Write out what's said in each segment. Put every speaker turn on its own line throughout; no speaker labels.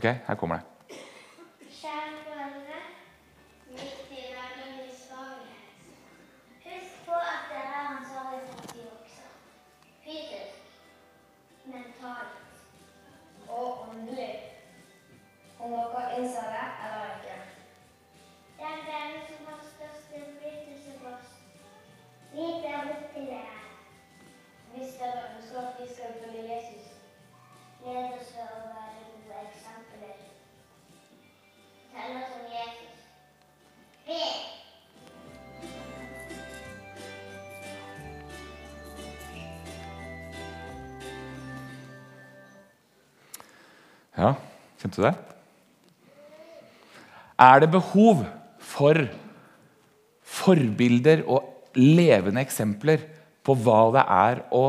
Ok, her kommer det. Ja, kjente du det? Er det behov for forbilder og levende eksempler på hva det er å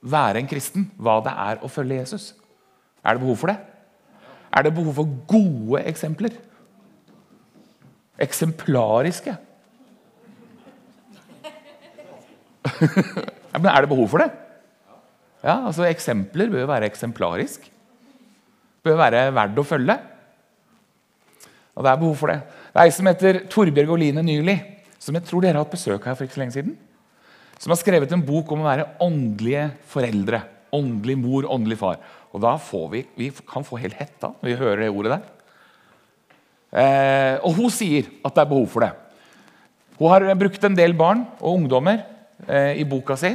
være en kristen? Hva det er å følge Jesus? Er det behov for det? Er det behov for gode eksempler? Eksemplariske? men er det behov for det? Ja, altså Eksempler bør jo være eksemplarisk. Bør være verdt å følge. Og det er behov for det. Det er ei som heter Torbjørg Oline Nyli, som jeg tror dere har hatt besøk her for ikke så lenge siden. Som har skrevet en bok om å være åndelige foreldre. Åndelig mor, åndelig far. Og da får vi, vi kan få helt hetta når vi hører det ordet der. Eh, og hun sier at det er behov for det. Hun har brukt en del barn og ungdommer eh, i boka si,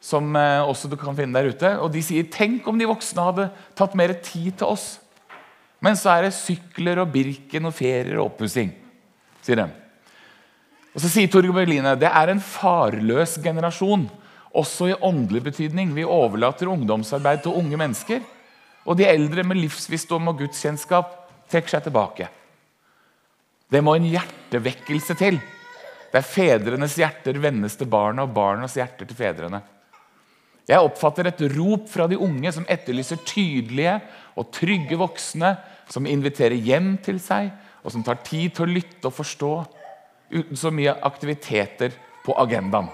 som eh, også du kan finne der ute. Og de sier tenk om de voksne hadde tatt mer tid til oss. Men så er det sykler og Birken og ferier og oppussing, sier de. Og så sier Torgeir Berline det er en farløs generasjon, også i åndelig betydning. Vi overlater ungdomsarbeid til unge mennesker. Og de eldre med livsvisdom og gudskjennskap trekker seg tilbake. Det må en hjertevekkelse til. Der fedrenes hjerter vendes til barna og barnas hjerter til fedrene. Jeg oppfatter et rop fra de unge som etterlyser tydelige og trygge voksne som inviterer hjem til seg, og som tar tid til å lytte og forstå uten så mye aktiviteter på agendaen.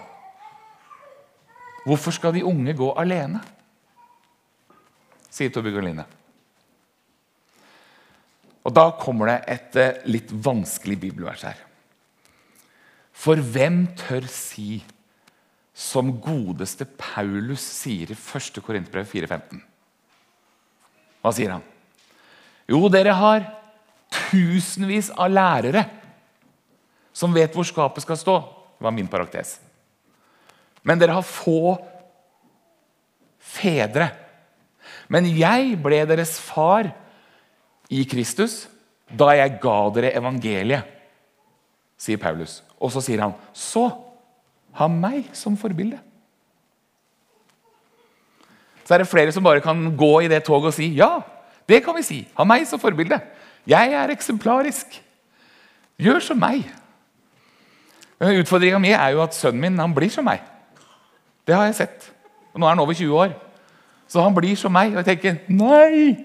Hvorfor skal de unge gå alene? sier Torbjørg Oline. Og Da kommer det et eh, litt vanskelig bibelvers her. For hvem tør si, som godeste Paulus sier i 1. Korintbrev 4,15? Hva sier han? Jo, dere har tusenvis av lærere som vet hvor skapet skal stå. Det var min paraktes. Men dere har få fedre. Men jeg ble deres far i Kristus da jeg ga dere evangeliet, sier Paulus. Og så sier han, så ha meg som forbilde. Så er det flere som bare kan gå i det toget og si ja, det kan vi si. Ha meg som forbilde. Jeg er eksemplarisk. Gjør som meg. Utfordringa mi er jo at sønnen min han blir som meg. Det har jeg sett. Og Nå er han over 20 år. Så han blir som meg. Og jeg tenker nei!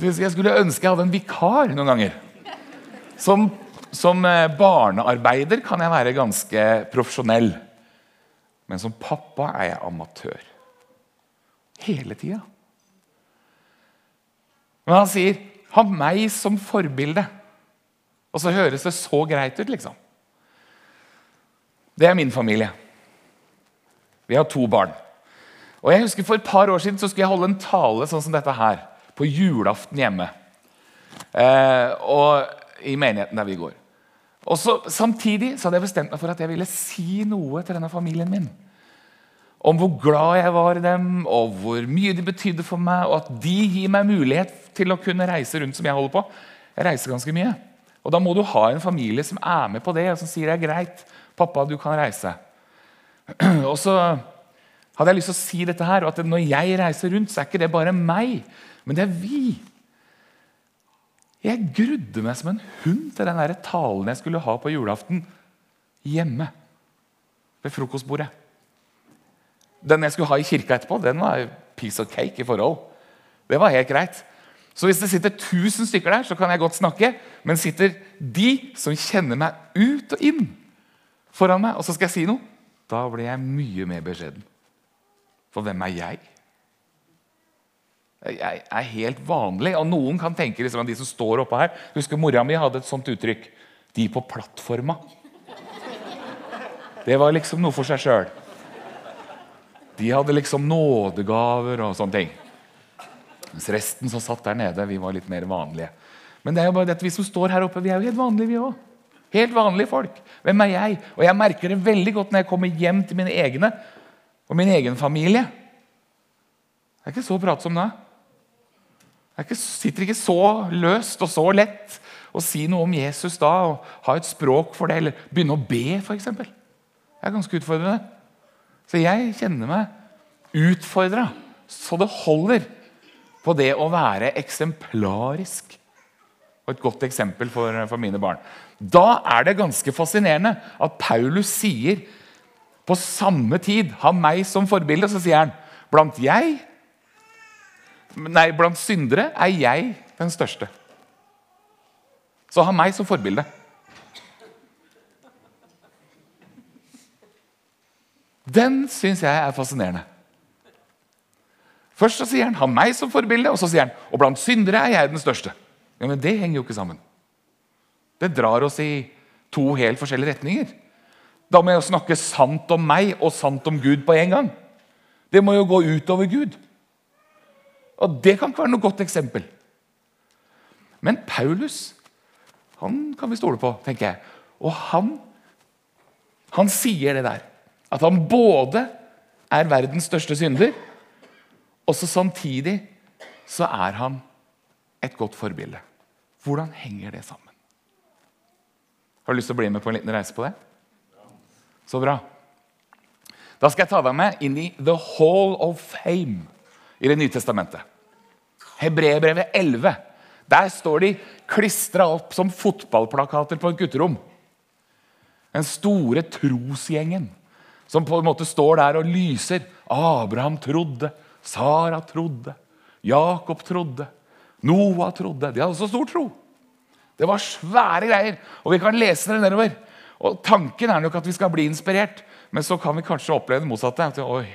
Jeg skulle ønske jeg hadde en vikar noen ganger. Som, som eh, barnearbeider kan jeg være ganske profesjonell. Men som pappa er jeg amatør. Hele tida. Men han sier 'ha meg som forbilde'. Og så høres det så greit ut, liksom. Det er min familie. Vi har to barn. Og jeg husker For et par år siden så skulle jeg holde en tale sånn som dette her på julaften hjemme. Eh, og I menigheten der vi går. Og så Samtidig så hadde jeg bestemt meg for at jeg ville si noe til denne familien min. Om hvor glad jeg var i dem, og hvor mye de betydde for meg. Og at de gir meg mulighet til å kunne reise rundt som jeg holder på. Jeg reiser ganske mye. Og Da må du ha en familie som er med på det, og som sier det er greit. Pappa, du kan reise. Og så hadde jeg lyst til å si dette her, og at når jeg reiser rundt, så er ikke det bare meg, men det er vi. Jeg grudde meg som en hund til den der talen jeg skulle ha på julaften hjemme. Ved frokostbordet. Den jeg skulle ha i kirka etterpå, den var piece of cake i forhold. Det var helt greit. Så hvis det sitter 1000 stykker der, så kan jeg godt snakke. Men sitter de som kjenner meg ut og inn foran meg, og så skal jeg si noe, da blir jeg mye mer beskjeden. For hvem er jeg? Er helt vanlig. Og noen kan tenke liksom, de som står oppe her Husker mora mi hadde et sånt uttrykk. De på plattforma. Det var liksom noe for seg sjøl. De hadde liksom nådegaver og sånne ting. Mens resten som satt der nede, vi var litt mer vanlige. Men det er jo bare dette, vi som står her oppe, vi er jo helt vanlige, vi òg. Helt vanlige folk. Hvem er jeg? Og jeg merker det veldig godt når jeg kommer hjem til mine egne og min egen familie. Det er ikke så pratsom da. Det sitter ikke så løst og så lett å si noe om Jesus da og ha et språk for det, eller begynne å be, f.eks. Det er ganske utfordrende. Så jeg kjenner meg utfordra så det holder på det å være eksemplarisk. Og et godt eksempel for, for mine barn. Da er det ganske fascinerende at Paulus sier på samme tid ha meg som forbilde. Så sier han blant jeg Nei, blant syndere er jeg den største. Så ha meg som forbilde. Den syns jeg er fascinerende. Først så sier han 'ha meg som forbilde', og så sier han 'og blant syndere er jeg den største'. Ja, Men det henger jo ikke sammen. Det drar oss i to helt forskjellige retninger. Da må jeg snakke sant om meg og sant om Gud på en gang. Det må jo gå utover Gud. Og det kan ikke være noe godt eksempel. Men Paulus han kan vi stole på, tenker jeg. Og han, han sier det der. At han både er verdens største synder, og så samtidig så er han et godt forbilde. Hvordan henger det sammen? Har du lyst til å bli med på en liten reise på det? Så bra. Da skal jeg ta deg med inn i The Hall of Fame i Det nye testamentet. Hebreerbrevet 11. Der står de klistra opp som fotballplakater på et gutterom. Den store trosgjengen som på en måte står der og lyser. Abraham trodde, Sara trodde, Jakob trodde, Noah trodde. De hadde så stor tro. Det var svære greier, og vi kan lese det nedover. Og Tanken er nok at vi skal bli inspirert, men så kan vi kanskje oppleve det motsatte. At, Oi,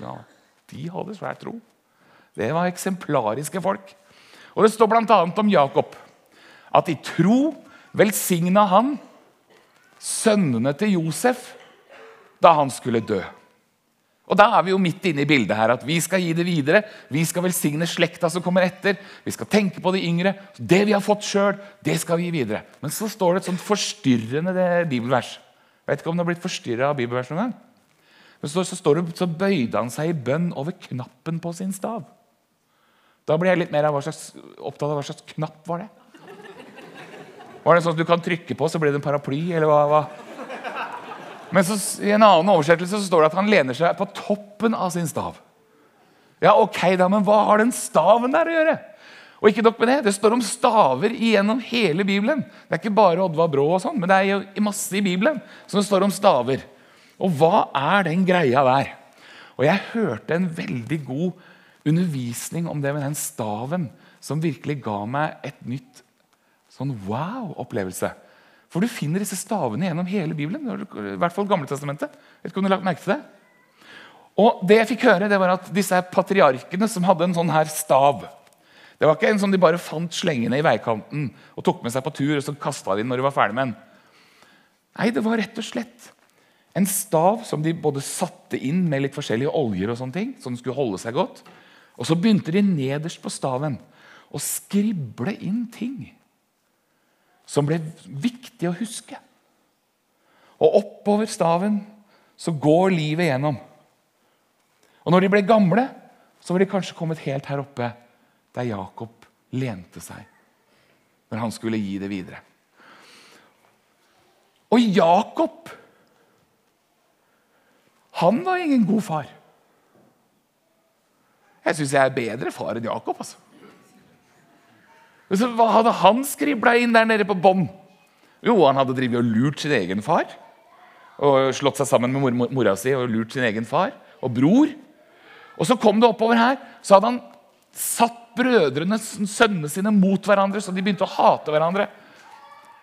ja, de hadde svær tro. Det var eksemplariske folk. Og Det står bl.a. om Jakob at i tro velsigna han sønnene til Josef da han skulle dø. Og Da er vi jo midt inne i bildet her at vi skal gi det videre. Vi skal velsigne slekta som kommer etter. Vi skal tenke på de yngre. Det vi har fått sjøl, det skal vi gi videre. Men så står det et sånt forstyrrende bibelvers. Vet ikke om det har blitt forstyrra av bibelvers noen gang. Men så, så, det, så bøyde han seg i bønn over knappen på sin stav. Da blir jeg litt mer av slags, opptatt av hva slags knapp var det. Var det sånn at du kan trykke på, så blir det en paraply? eller hva? hva? Men så, i en annen oversettelse så står det at han lener seg på toppen av sin stav. Ja, ok da, Men hva har den staven der å gjøre? Og ikke nok med Det det står om staver gjennom hele Bibelen. Det er ikke bare Oddvar Brå, og sånn, men det er masse i Bibelen som det står om staver. Og hva er den greia der? Og Jeg hørte en veldig god undervisning om det med den staven som virkelig ga meg et nytt sånn wow-opplevelse. For du finner disse stavene gjennom hele Bibelen. i hvert fall Gamletestamentet. Vet ikke om du lagt merke til det? Og det jeg fikk høre, det var at disse patriarkene som hadde en sånn her stav Det var ikke en som de bare fant slengende i veikanten og tok med seg på tur og så de når de var ferdig med den. Nei, det var rett og slett en stav som de både satte inn med litt forskjellige oljer, og sånne ting, så den skulle holde seg godt. Og så begynte de nederst på staven å skrible inn ting som ble viktig å huske. Og oppover staven så går livet gjennom. Og når de ble gamle, så var de kanskje kommet helt her oppe der Jakob lente seg når han skulle gi det videre. Og Jakob han var ingen god far. Jeg syns jeg er bedre far enn Jakob. altså. Så hva hadde han skribla inn der nede på bånn? Jo, han hadde drivet og lurt sin egen far. Og slått seg sammen med mor mora si og lurt sin egen far og bror. Og så kom det oppover her, så hadde han satt brødrene, sønnene sine, mot hverandre, så de begynte å hate hverandre.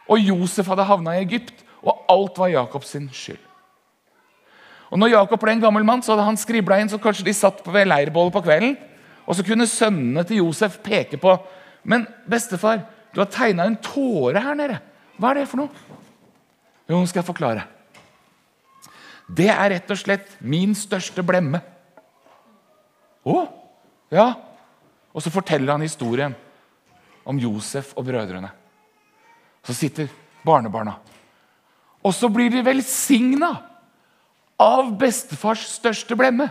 Og Josef hadde havna i Egypt, og alt var Jakobs skyld. Og når Jakob ble en gammel mann, så hadde han skribla inn så kanskje de satt ved leirbålet på kvelden Og så kunne sønnene til Josef peke på Men bestefar, du har tegna en tåre her nede. Hva er det for noe? Jo, nå skal jeg forklare. Det er rett og slett min største blemme. Å? Ja. Og så forteller han historien om Josef og brødrene. Så sitter barnebarna. Og så blir de velsigna av bestefars største blemme.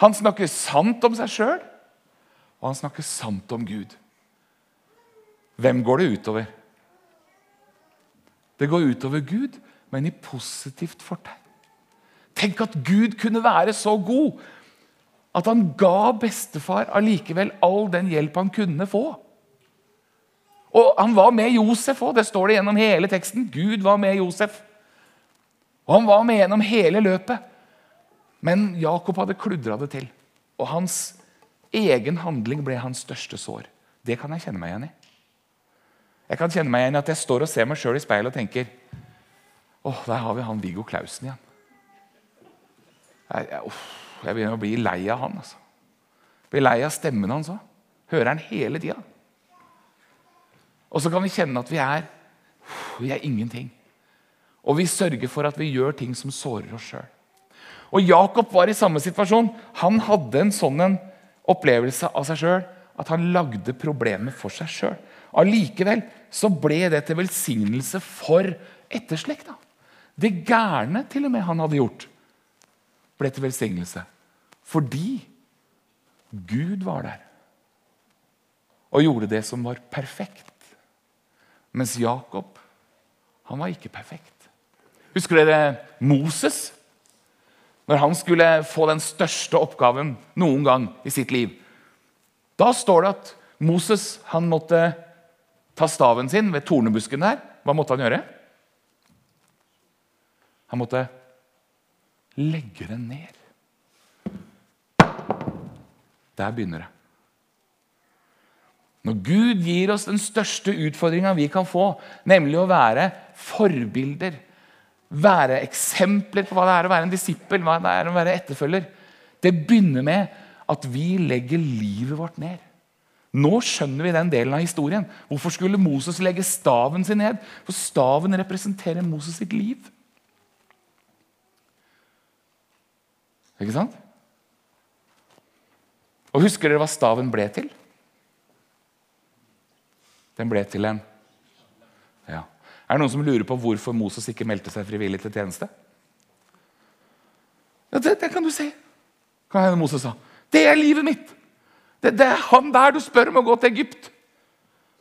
Han snakker sant om seg sjøl, og han snakker sant om Gud. Hvem går det utover? Det går utover Gud, men i positivt fortegn. Tenk at Gud kunne være så god at han ga bestefar allikevel all den hjelp han kunne få. Og Han var med Josef òg, det står det gjennom hele teksten. Gud var med Josef. Og Han var med gjennom hele løpet. Men Jakob hadde kludra det til. Og hans egen handling ble hans største sår. Det kan jeg kjenne meg igjen i. Jeg kan kjenne meg igjen i at jeg står og ser meg sjøl i speilet og tenker åh, der har vi han Viggo Klausen igjen. Jeg, jeg, oh, jeg begynner å bli lei av han. altså. Blir lei av stemmen hans òg. Hører han hele tida. Og så kan vi kjenne at vi er vi er ingenting. Og vi sørger for at vi gjør ting som sårer oss sjøl. Og Jakob var i samme situasjon. Han hadde en sånn en opplevelse av seg sjøl at han lagde problemer for seg sjøl. Allikevel så ble det til velsignelse for etterslekta. Det gærne til og med han hadde gjort, ble til velsignelse fordi Gud var der og gjorde det som var perfekt. Mens Jakob, han var ikke perfekt. Husker dere Moses? Når han skulle få den største oppgaven noen gang i sitt liv. Da står det at Moses han måtte ta staven sin ved tornebusken der. Hva måtte han gjøre? Han måtte legge den ned. Der begynner det. Når Gud gir oss den største utfordringa vi kan få, nemlig å være forbilder, være eksempler på hva det er å være en disippel, hva det er å være etterfølger, det begynner med at vi legger livet vårt ned. Nå skjønner vi den delen av historien. Hvorfor skulle Moses legge staven sin ned? For staven representerer Moses sitt liv. Ikke sant? Og Husker dere hva staven ble til? Den ble til en. Er det noen som lurer på hvorfor Moses ikke meldte seg frivillig til tjeneste? Ja, det, det kan du se. Kan hende Moses sa. Det er livet mitt! Det, det, er han der du spør om å gå til Egypt.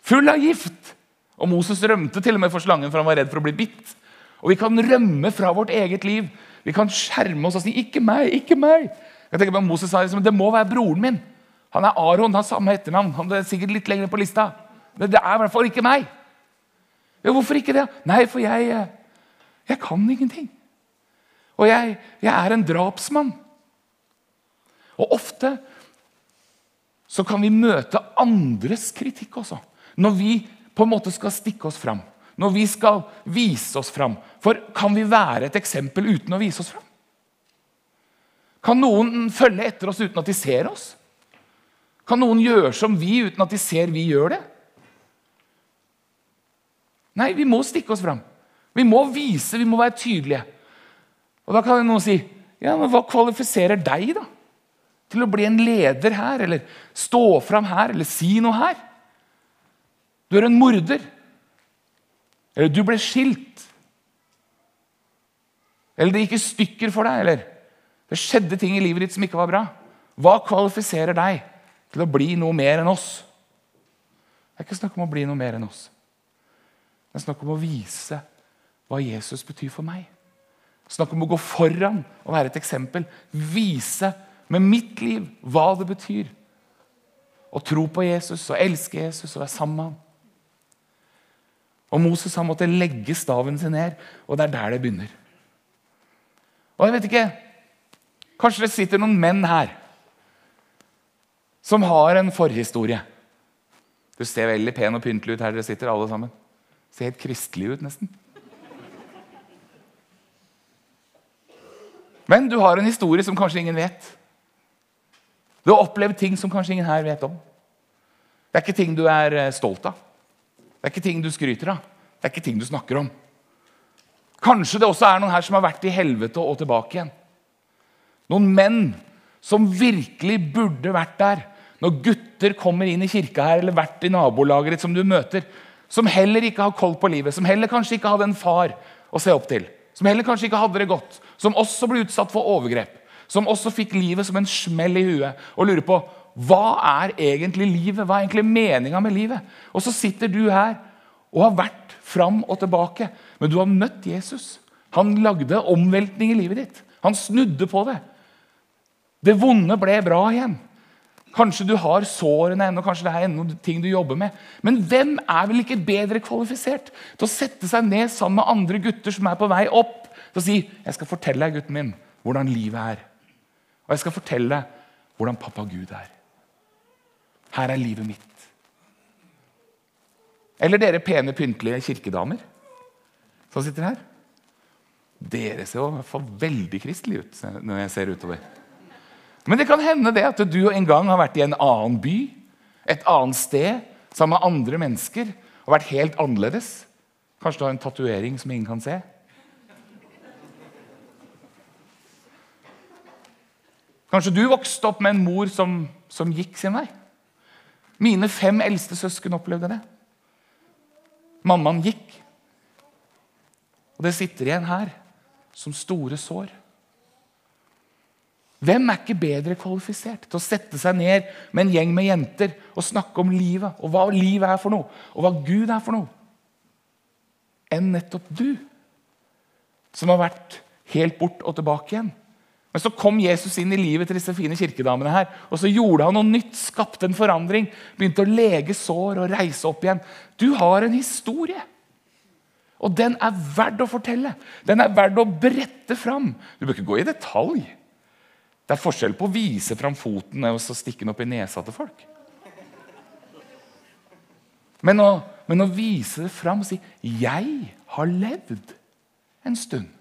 Full av gift. Og Moses rømte til og med for slangen, for han var redd for å bli bitt. Og Vi kan rømme fra vårt eget liv. Vi kan skjerme oss og si 'ikke meg', ikke meg'. Jeg tenker på Moses sa liksom, Det må være broren min. Han er Aron, har samme etternavn. Han er sikkert litt lenger på lista. Men det er i hvert fall ikke meg. Ja, Hvorfor ikke det? Nei, for jeg, eh, jeg kan ingenting. Og jeg, jeg er en drapsmann. Og ofte så kan vi møte andres kritikk også. Når vi på en måte skal stikke oss fram. Når vi skal vise oss fram. For kan vi være et eksempel uten å vise oss fram? Kan noen følge etter oss uten at de ser oss? Kan noen gjøre som vi uten at de ser vi gjør det? Nei, vi må stikke oss fram. Vi må vise, vi må være tydelige. Og Da kan noen si ja, men hva kvalifiserer deg da? til å bli en leder her, eller stå fram her, eller si noe her. Du er en morder. Eller du ble skilt. Eller det gikk i stykker for deg, eller det skjedde ting i livet ditt som ikke var bra. Hva kvalifiserer deg til å bli noe mer enn oss? Det er ikke snakk om å bli noe mer enn oss. Det er snakk om å vise hva Jesus betyr for meg. Snakk om å gå foran og være et eksempel. Vise med mitt liv hva det betyr å tro på Jesus og elske Jesus og være sammen med ham. Og Moses han måtte legge staven sin ned, og det er der det begynner. Og jeg vet ikke, Kanskje det sitter noen menn her som har en forhistorie. Du ser veldig pen og pyntelig ut her dere sitter, alle sammen. Ser helt kristelig ut, nesten. Men du har en historie som kanskje ingen vet. Du har opplevd ting som kanskje ingen her vet om. Det er ikke ting du er eh, stolt av. Det er ikke ting du skryter av. Det er ikke ting du snakker om. Kanskje det også er noen her som har vært i helvete og tilbake igjen. Noen menn som virkelig burde vært der når gutter kommer inn i kirka her, eller vært i nabolaget ditt som du møter, som heller ikke har koll på livet, som heller kanskje ikke hadde en far å se opp til, som heller kanskje ikke hadde det godt, som også ble utsatt for overgrep, som også fikk livet som en smell i huet, og lurer på hva er egentlig livet? Hva er egentlig meninga med livet? Og så sitter du her og har vært fram og tilbake, men du har møtt Jesus. Han lagde omveltning i livet ditt. Han snudde på det. Det vonde ble bra igjen. Kanskje du har sårene ennå, kanskje det er ennå ting du jobber med. Men hvem er vel ikke bedre kvalifisert til å sette seg ned sammen med andre gutter som er på vei opp, til å si 'Jeg skal fortelle deg, gutten min, hvordan livet er.' Og jeg skal fortelle deg hvordan pappa Gud er. Her er livet mitt. Eller dere pene, pyntelige kirkedamer som sitter her. Dere ser jo i hvert fall veldig kristelige ut når jeg ser utover. Men det kan hende det at du en gang har vært i en annen by, et annet sted, sammen med andre mennesker og vært helt annerledes. Kanskje du har en tatovering som ingen kan se. Kanskje du vokste opp med en mor som, som gikk sin vei. Mine fem eldste søsken opplevde det. Mammaen gikk. Og det sitter igjen her som store sår. Hvem er ikke bedre kvalifisert til å sette seg ned med en gjeng med jenter og snakke om livet, og hva livet er for noe, og hva Gud er for noe, enn nettopp du, som har vært helt bort og tilbake igjen? Men så kom Jesus inn i livet til disse fine kirkedamene her, og så gjorde han noe nytt, skapte en forandring, begynte å lege sår og reise opp igjen. Du har en historie. Og den er verdt å fortelle. Den er verdt å brette fram. Du bør ikke gå i detalj. Det er forskjell på å vise fram foten og stikke den opp i nesa til folk. Men å, men å vise det fram og si 'Jeg har levd en stund'.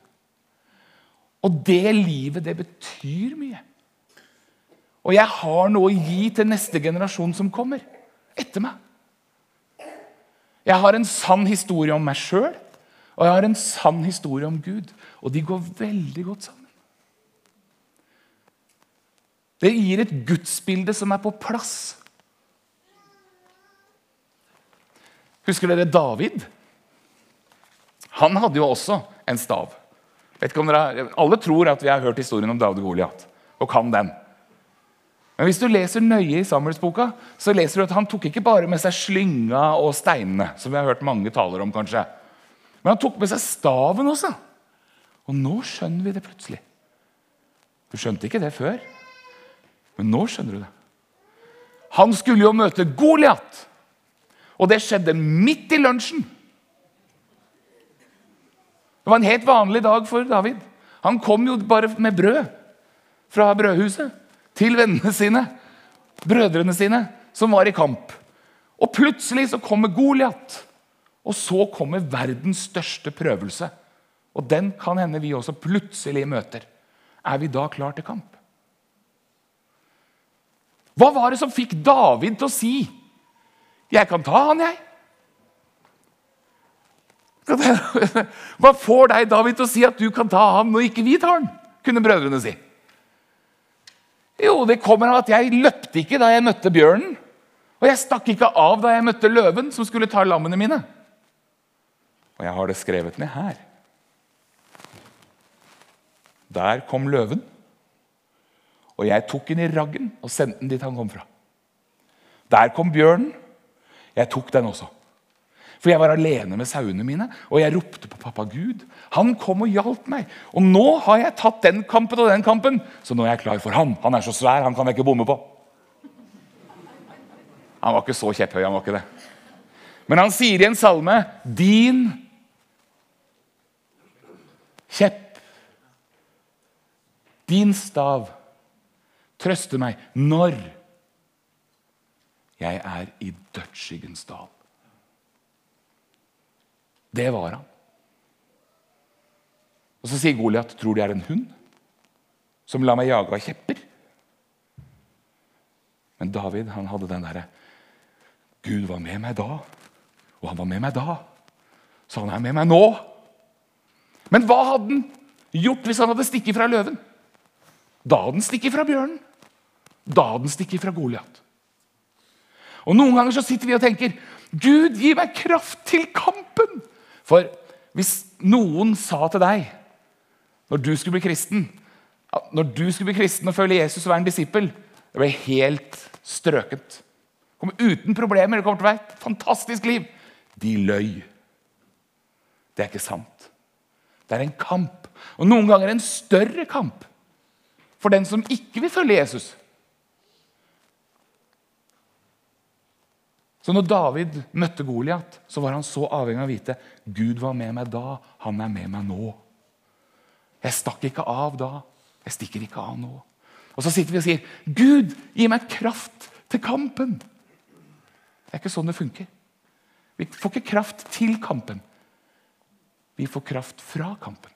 Og det livet, det betyr mye. Og jeg har noe å gi til neste generasjon som kommer etter meg. Jeg har en sann historie om meg sjøl, og jeg har en sann historie om Gud. Og de går veldig godt sammen. Det gir et gudsbilde som er på plass. Husker dere David? Han hadde jo også en stav. Dere, alle tror at vi har hørt historien om David og Goliat og kan den. Men hvis du leser nøye i Samuelsboka, så leser du at han tok ikke bare med seg slynga og steinene, som vi har hørt mange taler om, kanskje. Men han tok med seg staven også. Og nå skjønner vi det plutselig. Du skjønte ikke det før. Men nå skjønner du det. Han skulle jo møte Goliat. Og det skjedde midt i lunsjen. Det var en helt vanlig dag for David. Han kom jo bare med brød fra brødhuset til vennene sine, brødrene sine, som var i kamp. Og plutselig så kommer Goliat. Og så kommer verdens største prøvelse. Og den kan hende vi også plutselig møter. Er vi da klar til kamp? Hva var det som fikk David til å si 'Jeg kan ta han, jeg'? Hva får deg, David, til å si at du kan ta ham når ikke vi tar han? kunne brødrene si. Jo, det kommer av at jeg løpte ikke da jeg møtte bjørnen. Og jeg stakk ikke av da jeg møtte løven, som skulle ta lammene mine. Og jeg har det skrevet ned her. Der kom løven. Og jeg tok den i raggen og sendte den dit han kom fra. Der kom bjørnen. Jeg tok den også. For jeg var alene med sauene mine, og jeg ropte på pappa Gud. Han kom og hjalp meg. Og nå har jeg tatt den kampen og den kampen, så nå er jeg klar for han. Han er så svær, han kan jeg ikke bomme på. Han var ikke så kjepphøy, han var ikke det. Men han sier i en salme Din kjepp, din stav trøste meg når jeg er i dødsskyggens dal. Det var han. Og Så sier Goliat, 'Tror du jeg er en hund som lar meg jage av kjepper?' Men David han hadde den derre Gud var med meg da, og han var med meg da. Så han er med meg nå. Men hva hadde han gjort hvis han hadde stikket fra løven? Da hadde han stikket fra bjørnen. Da den stikker fra Goliat. Og Noen ganger så sitter vi og tenker Gud, gi meg kraft til kampen! For hvis noen sa til deg når du skulle bli kristen Når du skulle bli kristen og følge Jesus og være en disippel Det ble helt strøkent. Kom uten problemer. Det kommer til å være et fantastisk liv. De løy. Det er ikke sant. Det er en kamp. Og noen ganger en større kamp for den som ikke vil følge Jesus. Så når David møtte Goliat, så var han så avhengig av å vite Gud var med meg da, han er med meg nå. Jeg stakk ikke av da, jeg stikker ikke av nå. Og så sitter vi og sier, 'Gud, gi meg kraft til kampen'. Det er ikke sånn det funker. Vi får ikke kraft til kampen. Vi får kraft fra kampen.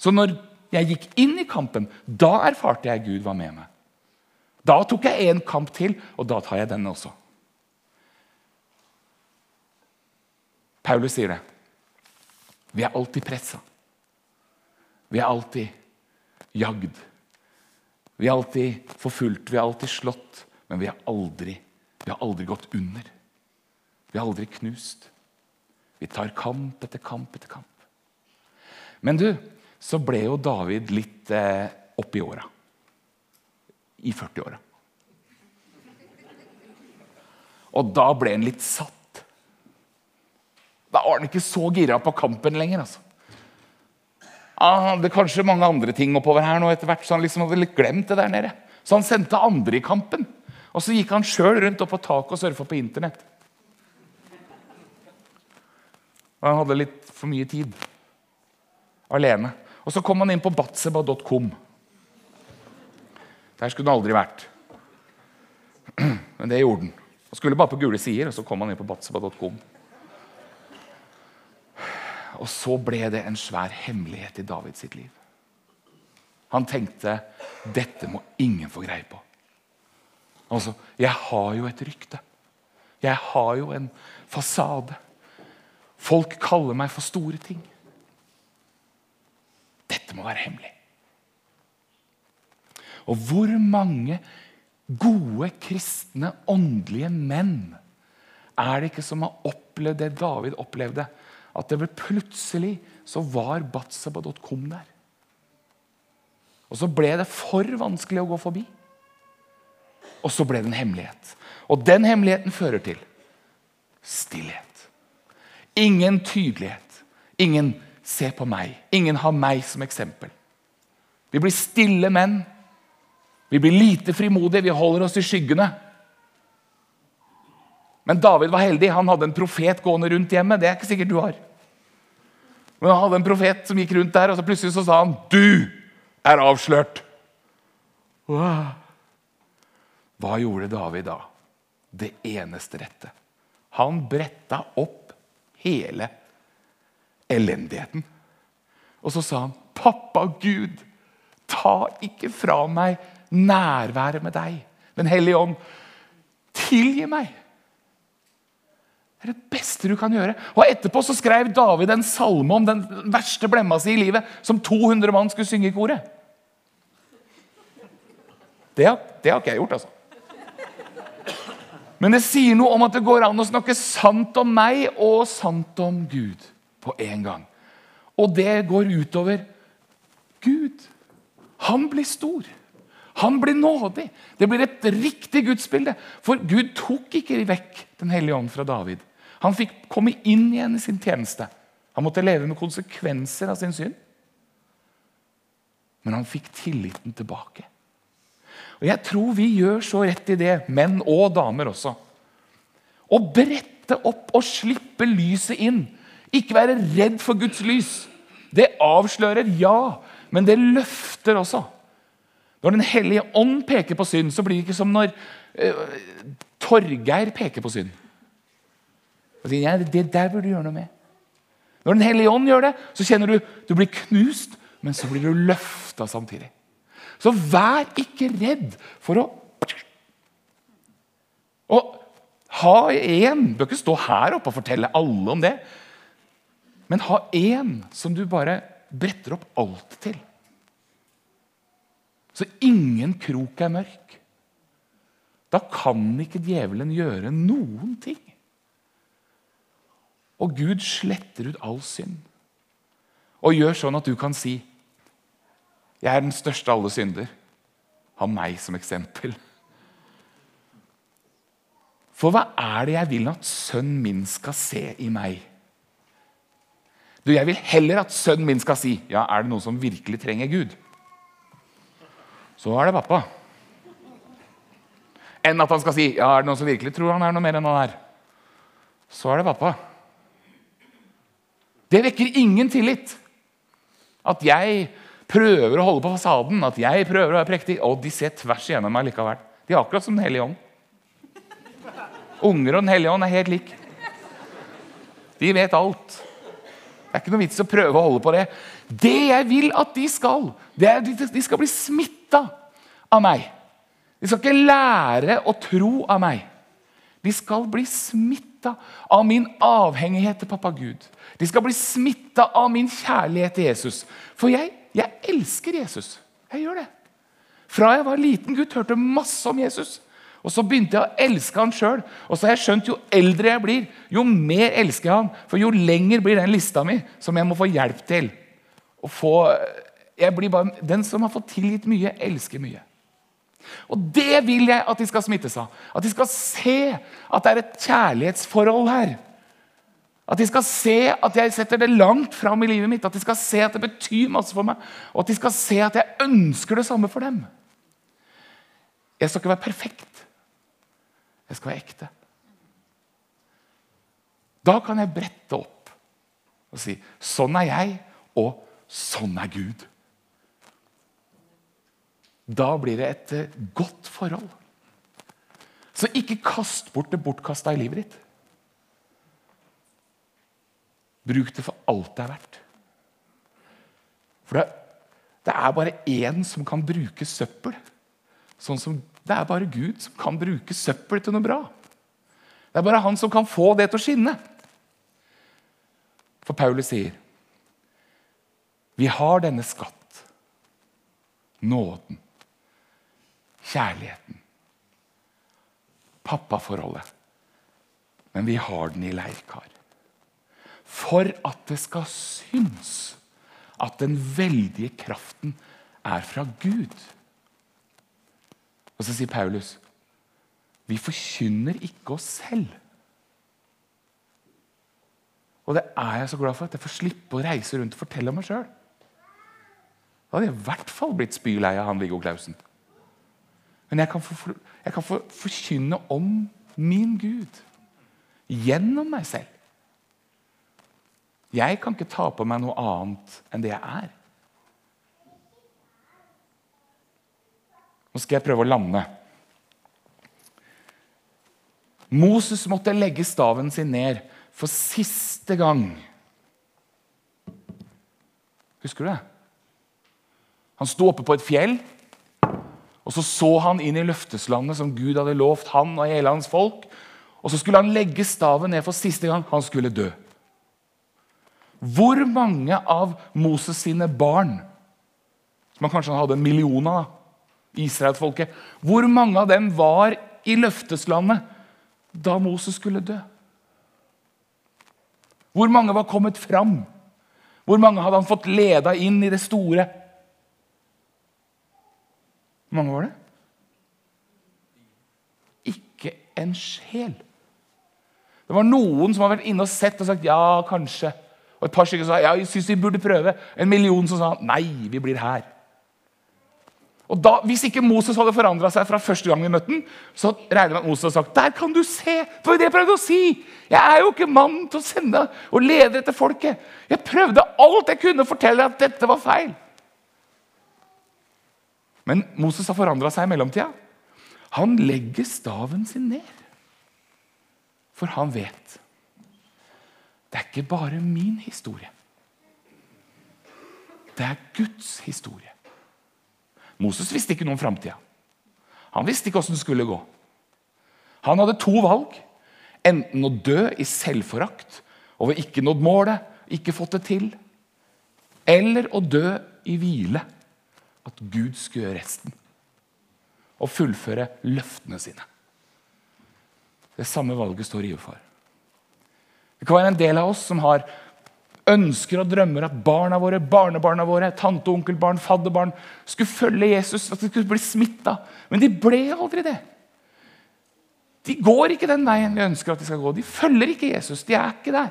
Så når jeg gikk inn i kampen, da erfarte jeg Gud var med meg. Da tok jeg en kamp til, og da tar jeg denne også. Paulus sier det. Vi er alltid pressa. Vi er alltid jagd. Vi er alltid forfulgt, vi er alltid slått, men vi, er aldri, vi har aldri gått under. Vi har aldri knust. Vi tar kamp etter kamp etter kamp. Men du, så ble jo David litt eh, oppi åra. I 40-åra. Og da ble han litt satt. Da var han ikke så gira på kampen lenger. altså. Han hadde kanskje mange andre ting oppover her nå etter hvert, så han liksom hadde litt glemt det der nede. Så han sendte andre i kampen. Og så gikk han sjøl rundt opp på taket og surfa på internett. Og han hadde litt for mye tid alene. Og så kom han inn på batseba.com. Der skulle den aldri vært. Men det gjorde den. Han skulle bare på gule sider, og så kom han inn på batseba.com. Og så ble det en svær hemmelighet i Davids sitt liv. Han tenkte dette må ingen få greie på. Altså, jeg har jo et rykte. Jeg har jo en fasade. Folk kaller meg for store ting. Dette må være hemmelig. Og hvor mange gode, kristne, åndelige menn er det ikke som har opplevd det David opplevde? At det ble plutselig så var batseba.com der. Og så ble det for vanskelig å gå forbi. Og så ble det en hemmelighet. Og den hemmeligheten fører til stillhet. Ingen tydelighet. Ingen 'se på meg'. Ingen har meg som eksempel. Vi blir stille menn. Vi blir lite frimodige. Vi holder oss i skyggene. Men David var heldig. Han hadde en profet gående rundt hjemmet. Det er ikke sikkert du har. Men han hadde en profet som gikk rundt der, og så plutselig så sa han 'Du er avslørt'. Hva gjorde David da? Det eneste rette. Han bretta opp hele elendigheten. Og så sa han, 'Pappa Gud, ta ikke fra meg nærværet med deg.' Den hellige ånd, tilgi meg. Det er det beste du kan gjøre. Og Etterpå så skrev David en salme om den verste blemma si i livet, som 200 mann skulle synge i koret. Det det har ikke jeg gjort, altså. Men det sier noe om at det går an å snakke sant om meg og sant om Gud på en gang. Og det går utover Gud. Han blir stor. Han blir nådig. Det blir et riktig gudsbilde. For Gud tok ikke vekk Den hellige ånd fra David. Han fikk komme inn igjen i sin tjeneste. Han måtte leve med konsekvenser av sin synd. Men han fikk tilliten tilbake. Og Jeg tror vi gjør så rett i det, menn og damer også. Å brette opp og slippe lyset inn. Ikke være redd for Guds lys. Det avslører, ja, men det løfter også. Når Den hellige ånd peker på synd, så blir det ikke som når uh, Torgeir peker på synd. Og sier, ja, det der burde du gjøre noe med. Når Den hellige ånd gjør det, så kjenner du du blir knust, men så blir du løfta samtidig. Så vær ikke redd for å Og ha én Du bør ikke stå her oppe og fortelle alle om det. Men ha én som du bare bretter opp alt til. Så ingen krok er mørk. Da kan ikke djevelen gjøre noen ting. Og Gud sletter ut all synd. Og gjør sånn at du kan si jeg er den største av alle synder. Ha meg som eksempel. For hva er det jeg vil at sønnen min skal se i meg? Du, Jeg vil heller at sønnen min skal si ja, er det noen som virkelig trenger Gud. Så er det pappa. Enn at han skal si ja, er det noen som virkelig tror han er noe mer enn han er. Så er det pappa. Det vekker ingen tillit. At jeg prøver å holde på fasaden, at jeg prøver å være prektig. Og de ser tvers igjennom meg likevel. De er akkurat som Den hellige ånd. Unger og Den hellige ånd er helt lik. De vet alt. Det er ikke noe vits å prøve å holde på det. Det jeg vil at de skal, det er at de skal bli smitta av meg. De skal ikke lære å tro av meg. De skal bli smitta av min avhengighet til pappa Gud. De skal bli smitta av min kjærlighet til Jesus. For jeg, jeg elsker Jesus. Jeg gjør det. Fra jeg var liten gutt, hørte masse om Jesus. Og så begynte jeg å elske han sjøl. Og så har jeg skjønt jo eldre jeg blir, jo mer elsker jeg han. For jo lenger blir den lista mi som jeg må få hjelp til. Å få, jeg blir bare, den som har fått tilgitt mye, elsker mye. Og det vil jeg at de skal smittes av. At de skal se at det er et kjærlighetsforhold her. At de skal se at jeg setter det langt fram i livet mitt. At de skal se at det betyr masse for meg. Og at de skal se at jeg ønsker det samme for dem. Jeg skal ikke være perfekt. Jeg skal være ekte. Da kan jeg brette opp og si sånn er jeg, og sånn er Gud. Da blir det et eh, godt forhold. Så ikke kast bort det bortkasta i livet ditt. Bruk det for alt det er verdt. For det, det er bare én som kan bruke søppel. Sånn som det er bare Gud som kan bruke søppel til noe bra. Det er bare han som kan få det til å skinne. For Paulus sier vi har denne skatt, nåden, kjærligheten, pappaforholdet. Men vi har den i leirkar. For at det skal syns at den veldige kraften er fra Gud. Og så sier Paulus vi forkynner ikke oss selv. Og det er jeg så glad for, at jeg får slippe å reise rundt og fortelle om meg sjøl. Da hadde jeg i hvert fall blitt spylei av han Viggo Klausen. Men jeg kan, få, jeg kan få forkynne om min Gud gjennom meg selv. Jeg kan ikke ta på meg noe annet enn det jeg er. Nå skal jeg prøve å lande. Moses måtte legge staven sin ned for siste gang. Husker du det? Han sto oppe på et fjell, og så så han inn i løfteslandet som Gud hadde lovt han og hele hans folk. Og så skulle han legge staven ned for siste gang. Han skulle dø. Hvor mange av Moses sine barn, som han kanskje hadde en million av, Israelsfolket. Hvor mange av dem var i løfteslandet da Moses skulle dø? Hvor mange var kommet fram? Hvor mange hadde han fått leda inn i det store? Hvor mange var det? Ikke en sjel. Det var noen som har vært inne og sett og sagt ja, kanskje. Og et par stykker sa ja, jeg syns vi burde prøve. En million som sa nei, vi blir her. Og da, Hvis ikke Moses hadde forandra seg fra første gang vi møtte ham, så regner med at Moses hadde sagt der kan du se, var det jeg prøvde å si. Jeg er jo ikke mann til å sende og lede etter folket. Jeg prøvde alt jeg kunne å fortelle at dette var feil. Men Moses har forandra seg i mellomtida. Han legger staven sin ned. For han vet det er ikke bare min historie. Det er Guds historie. Moses visste ikke noe om framtida. Han visste ikke åssen det skulle gå. Han hadde to valg. Enten å dø i selvforakt over ikke nådd målet, ikke fått det til. Eller å dø i hvile. At Gud skulle gjøre resten. Og fullføre løftene sine. Det samme valget står IU for. Det kan være en del av oss som har ønsker og drømmer at barna våre, barnebarna våre, tante, onkelbarn, fadderbarn skulle følge Jesus, at de skulle bli smitta. Men de ble aldri det. De går ikke den veien vi ønsker at de skal gå. De følger ikke Jesus. De er ikke der.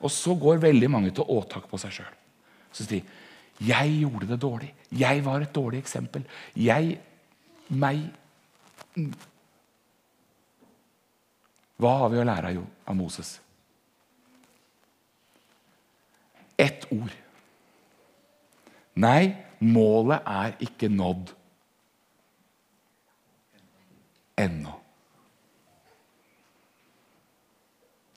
Og så går veldig mange til åtak på seg sjøl. Så sier de jeg gjorde det dårlig. Jeg var et dårlig eksempel. Jeg meg Hva har vi å lære av Moses? Ett ord. Nei, målet er ikke nådd ennå.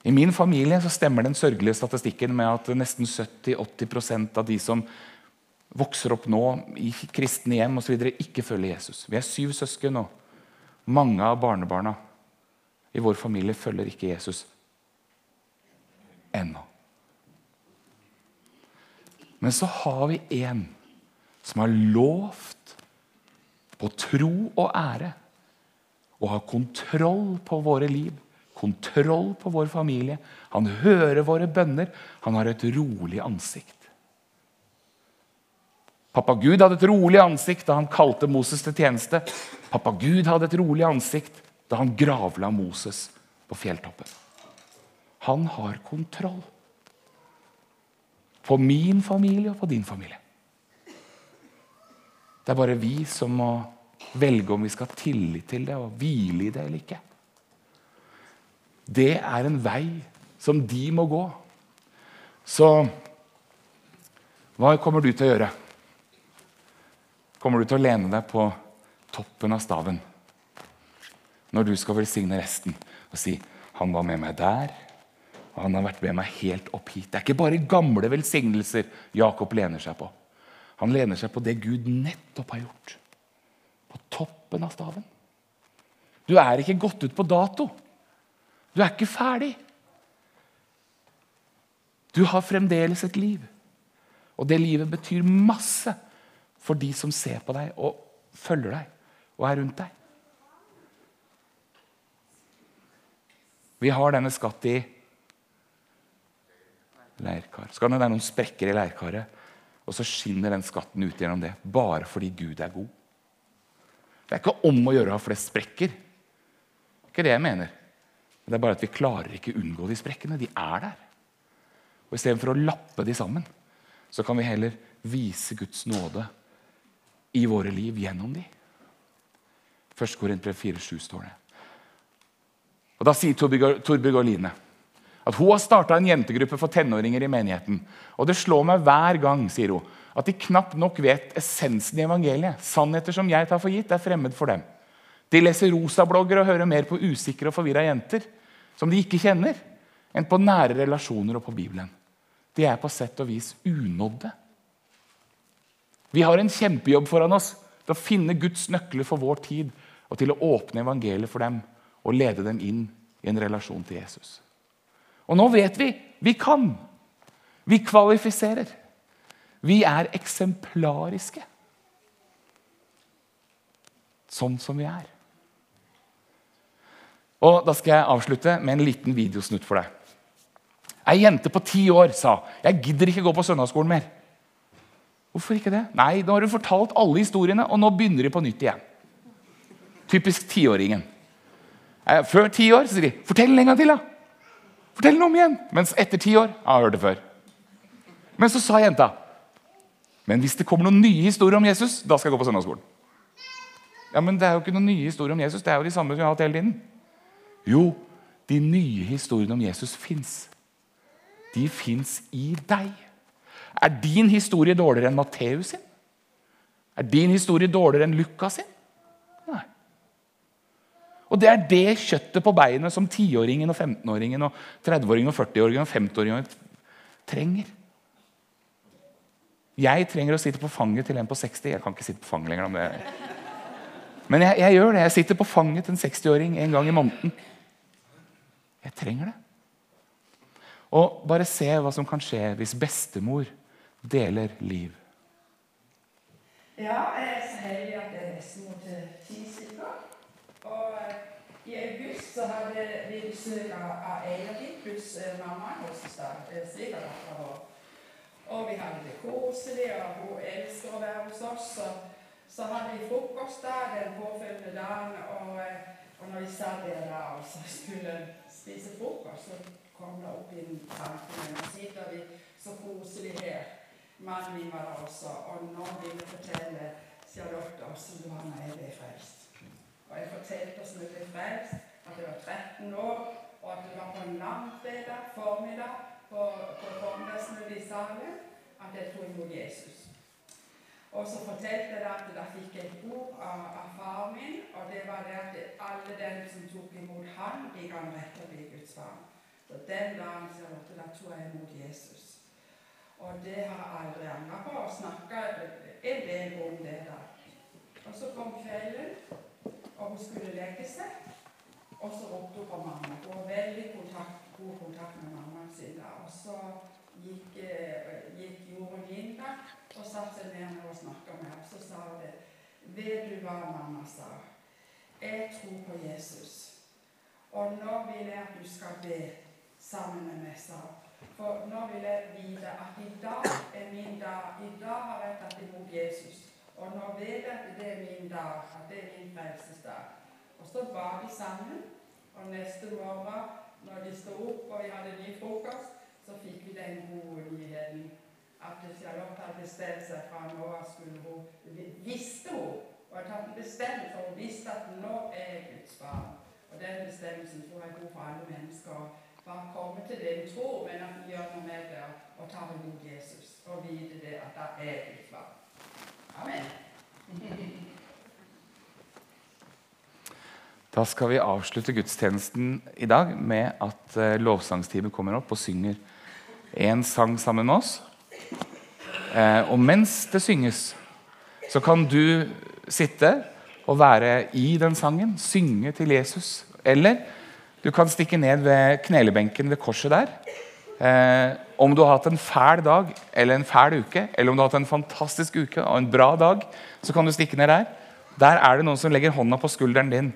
I min familie så stemmer den sørgelige statistikken med at nesten 70-80% av de som vokser opp nå i kristne hjem videre, ikke følger Jesus. Vi er syv søsken, og mange av barnebarna i vår familie følger ikke Jesus ennå. Men så har vi en som har lovt på tro og ære å ha kontroll på våre liv, kontroll på vår familie. Han hører våre bønner. Han har et rolig ansikt. Pappa Gud hadde et rolig ansikt da han kalte Moses til tjeneste. Pappa Gud hadde et rolig ansikt da han gravla Moses på fjelltoppen. Han har kontroll på min familie og på din familie. Det er bare vi som må velge om vi skal ha tillit til det og hvile i det eller ikke. Det er en vei som de må gå. Så hva kommer du til å gjøre? Kommer du til å lene deg på toppen av staven når du skal velsigne resten og si 'Han var med meg der, og han har vært med meg helt opp hit'? Det er ikke bare gamle velsignelser Jakob lener seg på. Han lener seg på det Gud nettopp har gjort på toppen av staven. Du er ikke gått ut på dato. Du er ikke ferdig. Du har fremdeles et liv. Og det livet betyr masse for de som ser på deg og følger deg og er rundt deg. Vi har denne skatt i leirkar. Så kan det være noen sprekker i leirkaret, og så skinner den skatten ut gjennom det. Bare fordi Gud er god. Det er ikke om å gjøre å ha flest sprekker. Det er ikke det jeg mener. Det er bare at vi klarer ikke unngå de sprekkene. De er der. Og Istedenfor å lappe de sammen, så kan vi heller vise Guds nåde i våre liv gjennom de. 1. Korinter 4,7 står det. Og Da sier Torbjørg Line at hun har starta en jentegruppe for tenåringer i menigheten. Og det slår meg hver gang sier hun, at de knapt nok vet essensen i evangeliet. Sannheter som jeg tar for gitt, er fremmed for dem. De leser rosablogger og hører mer på usikre og forvirra jenter som de ikke kjenner, enn på nære relasjoner og på Bibelen. De er på sett og vis unådde. Vi har en kjempejobb foran oss til å finne Guds nøkler for vår tid og til å åpne evangeliet for dem og lede dem inn i en relasjon til Jesus. Og nå vet vi vi kan. Vi kvalifiserer. Vi er eksemplariske. Sånn som vi er. Og Da skal jeg avslutte med en liten videosnutt for deg. Ei jente på ti år sa jeg gidder ikke gå på søndagsskolen mer. Hvorfor ikke det? Nei, nå har du fortalt alle historiene, og nå begynner de på nytt igjen. Typisk tiåringen. Eh, før ti år sier de 'fortell en gang til', da. Fortell den om igjen. Mens etter ti år jeg har hørt det før. Men så sa jenta men hvis det kommer noen nye historier om Jesus, da skal jeg gå på søndagsskolen. Ja, Men det er jo ikke noen nye historier om Jesus. Det er jo de samme som vi har hatt hele tiden. Jo, de nye historiene om Jesus fins. De fins i deg. Er din historie dårligere enn Matteus sin? Er din historie dårligere enn Lukas sin? Nei. Og det er det kjøttet på beinet som 10-åringen og 15-åringen og 30-åringen og 40-åringen og 50-åringen trenger. Jeg trenger å sitte på fanget til en på 60. Jeg kan ikke sitte på fanget lenger. Men, men jeg, jeg, gjør det. Jeg sitter på fanget til en 60-åring en gang i måneden. Jeg trenger det. Og bare se hva som kan skje hvis bestemor deler liv.
Ja, jeg er så heldig at jeg er nesten mot ti stykker. Og eh, i august så hadde vi besøk av, Eirik pluss eh, mammaen eh, svigerdattera. Og vi hadde det koselig, og hun elsker å være hos oss. Og så hadde vi frokost der den påfølgende dagen, og, eh, og når vi satt der da og så skulle spise frokost, så kom det opp i tanken Nå sitter vi så koselig her. Mannen min var der også, og nå vil jeg fortelle Charlotte også Johanna jeg ble frelst. Og jeg fortalte hvordan jeg ble frelst, at jeg var 13 år, og at det var på en langfredag formiddag på, på formiddagsmøtet i Salem at jeg tok imot Jesus. Og så fortalte jeg at da fikk jeg et ord av, av far min, og det var det at alle dem som tok imot han, de kan rett og bli Guds barn. Så den dagen Charlotte, da tok jeg imot Jesus. Og det har jeg aldri angra på. Og snakka en del om det da. Og så kom kvelden, og hun skulle legge seg. Og så ropte hun på mamma. Hun har veldig kontakt, god kontakt med mammaen sin. da. Og så gikk, eh, gikk Jorunn inn da, og satte seg ned og snakka med henne. Så sa hun det. Vet du hva mamma sa? Jeg tror på Jesus. Og nå vil jeg at du skal be sammen med meg, sa hun. For nå vil jeg vite at i dag er min dag. I dag har jeg tatt imot Jesus. Og nå vet jeg at det er min dag, at det er min frelsesdag. Og så ba de sammen. Og neste morgen, når de sto opp og vi hadde ny frokost, så fikk vi den gode nyheten at Charlotte hadde bestemt seg fra nå av skulle hun Visste hun og hadde tatt en bestemmelse, for hun visste at nå er jeg Guds barn. Og den bestemmelsen tror jeg er god for alle mennesker bare kommer til det du tror, men at vi gjør noe med det og tar imot Jesus og vite det at det er ditt barn. Amen.
Da skal vi avslutte gudstjenesten i dag med at uh, lovsangsteamet kommer opp og synger en sang sammen med oss. Uh, og mens det synges, så kan du sitte og være i den sangen, synge til Jesus. Eller du kan stikke ned ved knelebenken ved korset der. Eh, om du har hatt en fæl dag eller en fæl uke, eller om du har hatt en fantastisk uke og en bra dag, så kan du stikke ned der. Der er det noen som legger hånda på skulderen din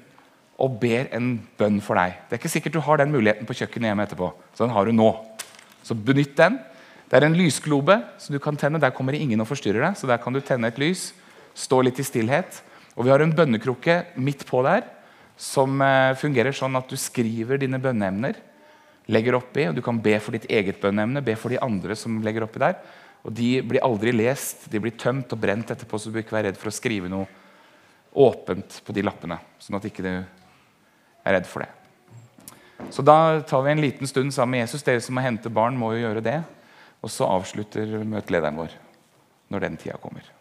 og ber en bønn for deg. Det er ikke sikkert du har den muligheten på kjøkkenet hjemme etterpå. Så den har du nå. Så benytt den. Det er en lysglobe som du kan tenne. Der kommer ingen og forstyrrer deg. Så der kan du tenne et lys, stå litt i stillhet. Og vi har en bønnekrukke midt på der som eh, fungerer sånn at du skriver dine bønneemner. legger oppi, og Du kan be for ditt eget bønneemne, be for de andre som legger oppi der. Og De blir aldri lest, de blir tømt og brent etterpå, så du bør ikke være redd for å skrive noe åpent på de lappene. Sånn at ikke du er redd for det. Så Da tar vi en liten stund sammen med Jesus. Dere som må hente barn, må jo gjøre det. Og så avslutter møtelederen vår når den tida kommer.